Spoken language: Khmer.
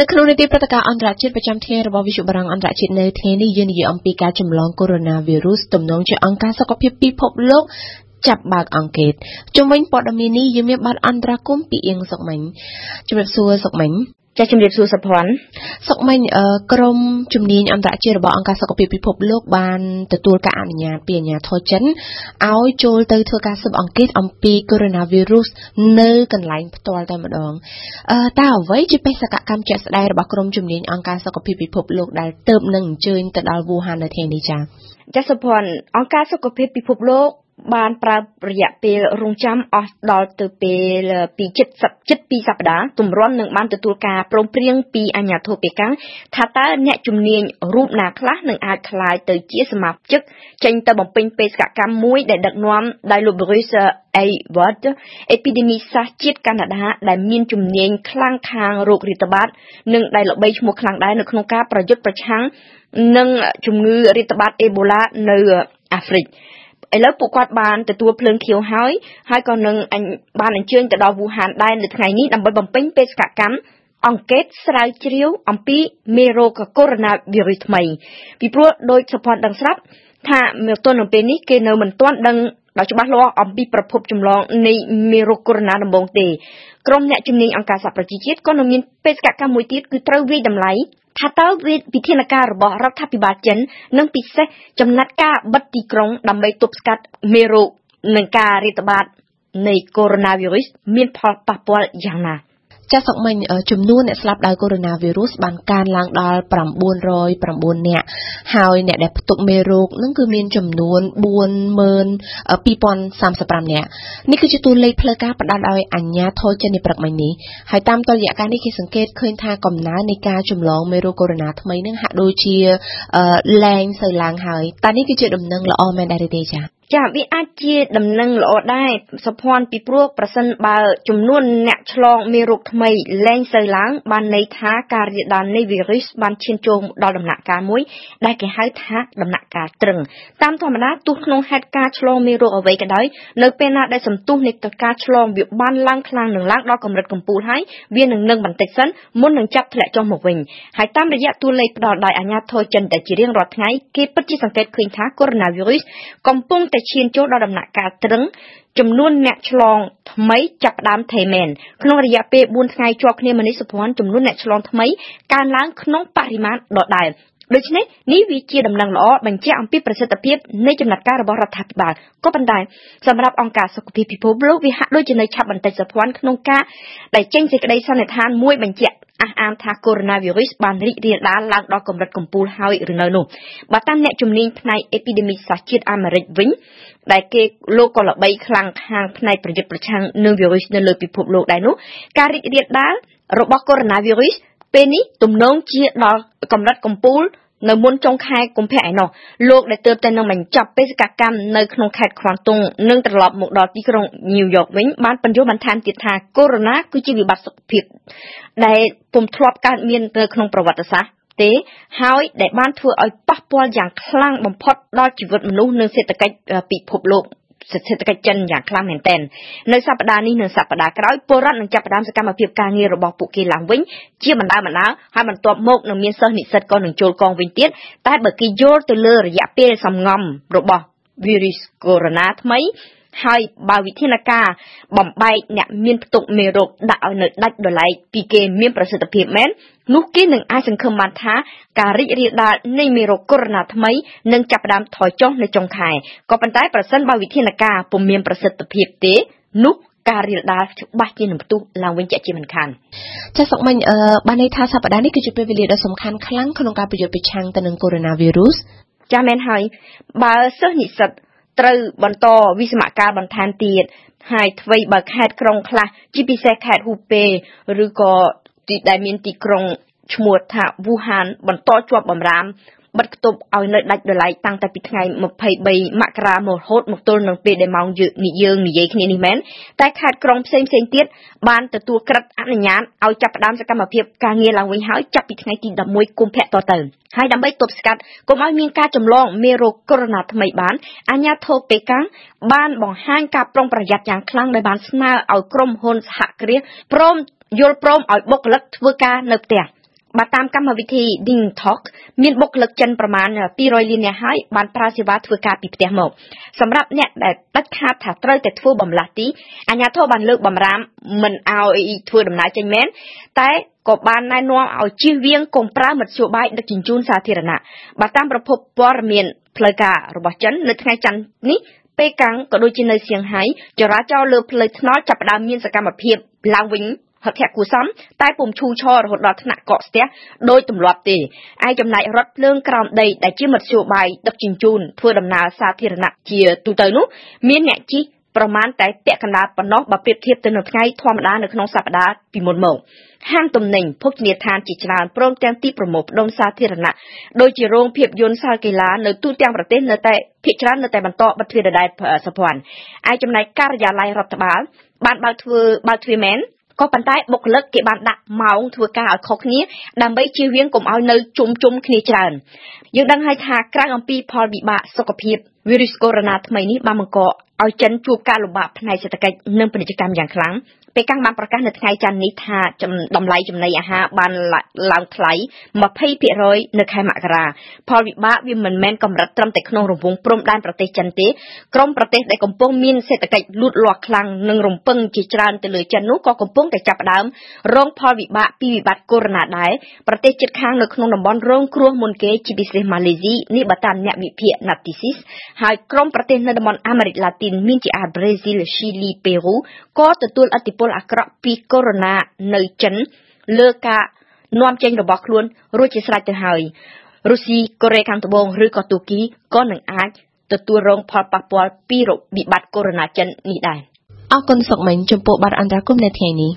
នៅក្នុងនីតិព្រឹត្តិការណ៍អន្តរជាតិប្រចាំថ្ងៃរបស់វិទ្យុបារាំងអន្តរជាតិនៅថ្ងៃនេះយើងនិយាយអំពីការចម្លងកូវីដ -19 ទំនងជាអង្គការសុខភាពពិភពលោកចាប់បើកអង្កេតជុំវិញព័ត៌មាននេះយើងមានបាត់អន្តរាគមពីអៀងសុកមិញជំរាបសួរសុកមិញ ចាជំរាបសួរសុភ័ណ្ឌសុកមិញក្រមជំនាញអន្តរជាតិរបស់អង្គការសុខភាពពិភពលោកបានទទួលការអនុញ្ញាតពីអាជ្ញាធរចិនឲ្យចូលទៅធ្វើការស៊ើបអង្កេតអំពីកូវីដ -19 នៅកន្លែងផ្ទាល់តែម្ដងអឺតើអ្វីជាបេសកកម្មជាក់ស្ដែងរបស់ក្រមជំនាញអង្គការសុខភាពពិភពលោកដែលទៅនឹងអញ្ជើញទៅដល់វូហាននៅថ្ងៃនេះចា៎ចាសុភ័ណ្ឌអង្គការសុខភាពពិភពលោក បានប្រើរយៈពេលរងចាំអស់ដល់ទៅពេលពីជិតជិត2សប្តាហ៍ទម្រាំនឹងបានទទួលការព្រមព្រៀងពីអាជ្ញាធរប៉េកាំងថាតើអ្នកជំនាញរូបណាខ្លះនឹងអាចក្លាយទៅជាសមាជិកចេញទៅបំពេញបេសកកម្មមួយដែលដឹកនាំដោយលោក Bruce Ayward អេពីដេមីសាស្ត្រជាតិកាណាដាដែលមានជំនាញខ្លាំងខាងរោគរាតត្បាត និងដែលល្បីឈ្មោះខ្លាំងដែរនៅក្នុងការប្រយុទ្ធប្រឆាំងនឹងជំងឺរាតត្បាតអេបូឡានៅអាហ្វ្រិក។ ឥឡូវពួកគាត់បានទទួលភ្លើងខៀវហើយហើយក៏នឹងបានអញ្ជើញទៅដល់វូហានដែរនៅថ្ងៃនេះដើម្បីបំពេញបេសកកម្មអង្កេតស្រាវជ្រាវអំពីមេរោគកូវីដ -19 ថ្មីពីព្រោះដោយសុភ័ណ្ឌដឹងស្រាប់ថាមកទល់នឹងពេលនេះគេនៅមិនទាន់ដឹង ដោយច្បាស់លាស់អំពីប្រភពចម្លងនៃមេរោគកូវីដដំបូងទេក្រុមអ្នកជំនាញអង្គការសហប្រជាជាតិក៏នឹងមានបេសកកម្មមួយទៀតគឺត្រូវវិយតម្លៃថាតើវិធានការរបស់រដ្ឋាភិបាលចិននិងពិសេសចំណាត់ការបិទទីក្រុងដើម្បីទប់ស្កាត់មេរោគនិងការរាតត្បាតនៃកូវីដ -19 មានផលប៉ះពាល់យ៉ាងណា ចាសសុកមិញចំនួនអ្នកស្លាប់ដោយកូវីដ -19 បានកើនឡើងដល់909នាក់ហើយអ្នកដែលផ្ទុកមេរោគនឹងគឺមានចំនួន42035នាក់នេះគឺជាតួលេខផ្លូវការផ្ដល់ដោយអាជ្ញាធរចិននៃព្រឹកមិញនេះហើយតាមតុល្យការនេះគេសង្កេតឃើញថាកំណើននៃការចម្លងមេរោគកូវីដថ្មីនឹងហាក់ដូចជាលែងសូវឡើងហើយតើនេះគឺជាដំណឹងល្អមែនដែរទេចា៎ ចាវាអាចជាដំណឹងល្អដែរសុភ័ណ្ឌពីព្រោះប្រសិនបើ ចំនួនអ្នកឆ្លងមេរោគថ្មីលែងសូវឡើង បានន័យថាការរាលដាលនៃវីរុសបានឈានចូលដល់ដំណាក់កាលមួយ ដែលគេហៅថាដំណាក់កាលត្រឹងតាមធម្មតាទោះក្នុងហេតុការឆ្លងមេរោគអ្វីក៏ដោយនៅពេលណាដែលសន្ទុះនៃការឆ្លងវាបានឡើងខ្លាំងនឹងឡើងដល់កម្រិតកំពូលហើយវានឹងនឹងបន្តិចសិនមុននឹងចាប់ធ្លាក់ចុះមកវិញហើយតាមរយៈតួលេខផ្ដល់ដោយអាជ្ញាធរចិនតែជារៀងរាល់ថ្ងៃគេពិតជាសង្កេតឃើញថាកូវីដ -19 កំពុងតែឈានចូលដល់ដំណាក់កាលត្រឹងចំនួនអ្នកឆ្លងថ្មីចាប់ផ្ដើមថេមែនក្នុងរយៈពេល4ថ្ងៃជាប់គ្នាមនីសុភ័ណ្ឌចំនួនអ្នកឆ្លងថ្មីកើនឡើងក្នុងបរិមាណដដែល ដូច្នេះនេះវាជាដំណឹងល្អបញ្ជាក់អំពីប្រសិទ្ធភាពនៃចំណាត់ការរបស់រដ្ឋាភិបាលក៏ប៉ុន្តែសម្រាប់អង្គការសុខភាពពិភពលោកវាហាក់ដូចជានៅឆាប់បន្តិចសភ័ណ្ឌក្នុងការដែលចេញសេចក្តីសន្និដ្ឋានមួយបញ្ជាក់អះអាងថាកូវីដ -19 បានរីករាលដាលឡើងដល់កម្រិតកំពូលហើយឬនៅនោះបើតាមអ្នកជំនាញផ្នែកអេពីដេមីសាស្ត្រជាតិអាមេរិកវិញដែលគេលោកក៏ល្បីខ្លាំងខាងផ្នែកប្រយុទ្ធប្រឆាំងនឹងវីរុសនៅលើពិភពលោកដែរនោះការរីករាលដាលរបស់កូវីដ -19 ពេលនេះទំនងជាដល់កម្រិតកំពូលនៅមុនចុងខែកុម្ភៈឯណោះលោកដែលទើបតែនឹងបញ្ចប់បេសកកម្មនៅក្នុងខេត្តខ្វាំងតុងនិងត្រឡប់មកដល់ទីក្រុងញូវយ៉កវិញបានបញ្យល់បន្ថែមទៀតថាកូវីដគឺជាវិបត្តិសុខភាពដែលពុំធ្លាប់កើតមាននៅក្នុងប្រវត្តិសាស្ត្រទេហើយដែលបានធ្វើឲ្យប៉ះពាល់យ៉ាងខ្លាំងបំផុតដល់ជីវិតមនុស្សនិងសេដ្ឋកិច្ចពិភពលោក សេដ្ឋកិច្ចចិនយ៉ាងខ្លាំងមែនទែននៅសប្តាហ៍នេះនិងសប្តាហ៍ក្រោយពលរដ្ឋនឹងចាប់ផ្ដើមសកម្មភាពការងាររបស់ពួកគេឡើងវិញជាបណ្ដើបណ្ដើហើយបន្ទាប់មកនឹងមានសិស្សនិស្សិតក៏នឹងចូលកងវិញទៀតតែបើគេយល់ទៅលើរយៈពេលសំងំរបស់ virus corona ថ្មី ហើយបើវិធានការបំបែកអ្នកមានផ្ទុកមេរោគដាក់ឲ្យនៅដាច់ដោយឡែកពីគេមានប្រសិទ្ធភាពមែននោះគេនឹងអាចសង្ឃឹមបានថាការរីករាលដាលនៃមេរោគកូវីដថ្មីនឹងចាប់ផ្ដើមថយចុះនៅចុងខែក៏ប៉ុន្តែប្រសិនបើវិធានការពុំមានប្រសិទ្ធភាពទេនោះការរាលដាលច្បាស់ជានឹងផ្ទុះឡើងវិញជាក់ជាមិនខានចាសសុកមិញអឺបានន័យថាសប្តាហ៍នេះគឺជាពេលវេលាដ៏សំខាន់ខ្លាំងក្នុងការប្រយុទ្ធប្រឆាំងទៅនឹងកូវីដ -19 ចាមែនហើយបើសិស្សនិស្សិត ត្រូវបន្តវិស្សមការបន្ថែមទៀតហើយអ្វីបើខេត្តក្រុងខ្លះជាពិសេសខេត្តហ៊ូពេឬក៏ទីដែលមានទីក្រុងឈ្មោះថាវូហានបន្តជាប់បំរាម បិទគប់ឲ្យនៅដាច់ដោយឡែកតាំងតែពីថ្ងៃ23មករាមករហូតមកទល់នឹងពេលដែលម៉ោងយើងនិយាយគ្នានេះមែនតែខេត្តក្រុងផ្សេងផ្សេងទៀតបានទទួលក្រិតអនុញ្ញាតឲ្យចាប់ផ្ដើមសកម្មភាពការងារឡើងវិញហើយចាប់ពីថ្ងៃទី11កុម្ភៈតទៅហើយដើម្បីទប់ស្កាត់កុំឲ្យមានការចម្លងមេរោគកូវីដថ្មីបានអាជ្ញាធរប៉េកាំងបានបង្ហាញការប្រុងប្រយ័ត្នយ៉ាងខ្លាំងដោយបានស្នើឲ្យក្រុមហ៊ុនសហគ្រាសព្រមយល់ព្រមឲ្យបុគ្គលិកធ្វើការនៅផ្ទះ បើតាមកម្មវិធី Ding Talk មានបុគ្គលិកចិនប្រមាណ200លាននាក់ហើយបានប្រើសេវាធ្វើការពីផ្ទះមកសម្រាប់អ្នកដែលដាច់ខាតថាត្រូវតែធ្វើបំលាស់ទីអាជ្ញាធរបានលើកបំរាមមិនឲ្យធ្វើដំណើរចេញមែនតែក៏បានណែនាំឲ្យជៀសវាងកុំប្រើមធ្យោបាយដឹកជញ្ជូនសាធារណៈបើតាមប្រភពព័ត៌មានផ្លូវការរបស់ចិននៅថ្ងៃច័ន្ទនេះប៉េកាំងក៏ដូចជានៅសៀងហៃចរាចរណ៍លើផ្លូវថ្នល់ចាប់ផ្ដើមមានសកម្មភាពឡើងវិញ ហត្ថគួសមតែពុំឈូឆររហូតដល់ថ្នាក់កកស្ទះដោយទម្លាប់ទេឯចំណែករថភ្លើងក្រោមដីដែលជាមធ្យោបាយដឹកជញ្ជូនធ្វើដំណើរសាធារណៈជាទូទៅនោះមានអ្នកជិះប្រមាណតែពាក់កណ្ដាលប៉ុណ្ណោះបើប្រៀបធៀបទៅនឹងថ្ងៃធម្មតានៅក្នុងសប្តាហ៍ពីមុនមកហាងទំនិញភោជនីយដ្ឋានជាច្រើនព្រមទាំងទីប្រមូលផ្ដុំសាធារណៈដូចជារោងភាពយន្តសាលកីឡានៅទូទាំងប្រទេសនៅតែភាគច្រើននៅតែបន្តបិទទ្វារដដែលសុភ័ណ្ឌឯចំណែកការិយាល័យរដ្ឋបាលបានបើកធ្វើបើកទ្វារមែន ក៏ប៉ុន្តែបុគ្គលិកគេបានដាក់ម៉ោងធ្វើការឲ្យខុសគ្នាដើម្បីជៀសវាងកុំឲ្យនៅជុំជុំគ្នាច្រើនយើងដឹងហើយថាក្រៅអំពីផលវិបាកសុខភាពវីរុសកូវីដ -19 ថ្មីនេះបានបង្កឲ្យចិនជួបការលំបាកផ្នែកសេដ្ឋកិច្ចនិងពាណិជ្ជកម្មយ៉ាងខ្លាំង ពេកាំងបានប្រកាសនៅថ្ងៃច័ន្ទនេះថាតម្លៃចំណីអាហារបានឡើងថ្លៃ20%នៅខែមករាផលវិបាកវាមិនមែនកម្រិតត្រឹមតែក្នុងរង្វង់ព្រំដែនប្រទេសចិនទេក្រុមប្រទេសដែលកំពុងមានសេដ្ឋកិច្ចលូតលាស់ខ្លាំងនិងរំពឹងជាច្រើនទៅលើចិននោះក៏កំពុងតែចាប់ផ្ដើមរងផលវិបាកពីវិបត្តិកូវីដ -19 ដែរប្រទេសជិតខាងនៅក្នុងតំបន់រងគ្រោះមុនគេជាពិសេសម៉ាឡេស៊ីនេះបើតាមអ្នកវិភាគ Natixis ហើយក្រុមប្រទេសនៅតំបន់អាមេរិកឡាទីនមានជាអាចប្រេស៊ីលឈីលីប៉េរូក៏ទទួលឥទ្ធិពលអាក្រក់ពីកូវីដ -19 នៅចិនលើការនាំចេញរបស់ខ្លួនរួចជាស្រេចទៅហើយរុស្ស៊ីកូរ៉េខាងត្បូងឬក៏ទូគីក៏នឹងអាចទទួលរងផលប៉ះពាល់ពីវិបត្តិកូវីដ -19 ចិននេះដែរអរគុណសុកមិញចំពោះបទអន្តរាគមន៍នៅថ្ងៃនេះ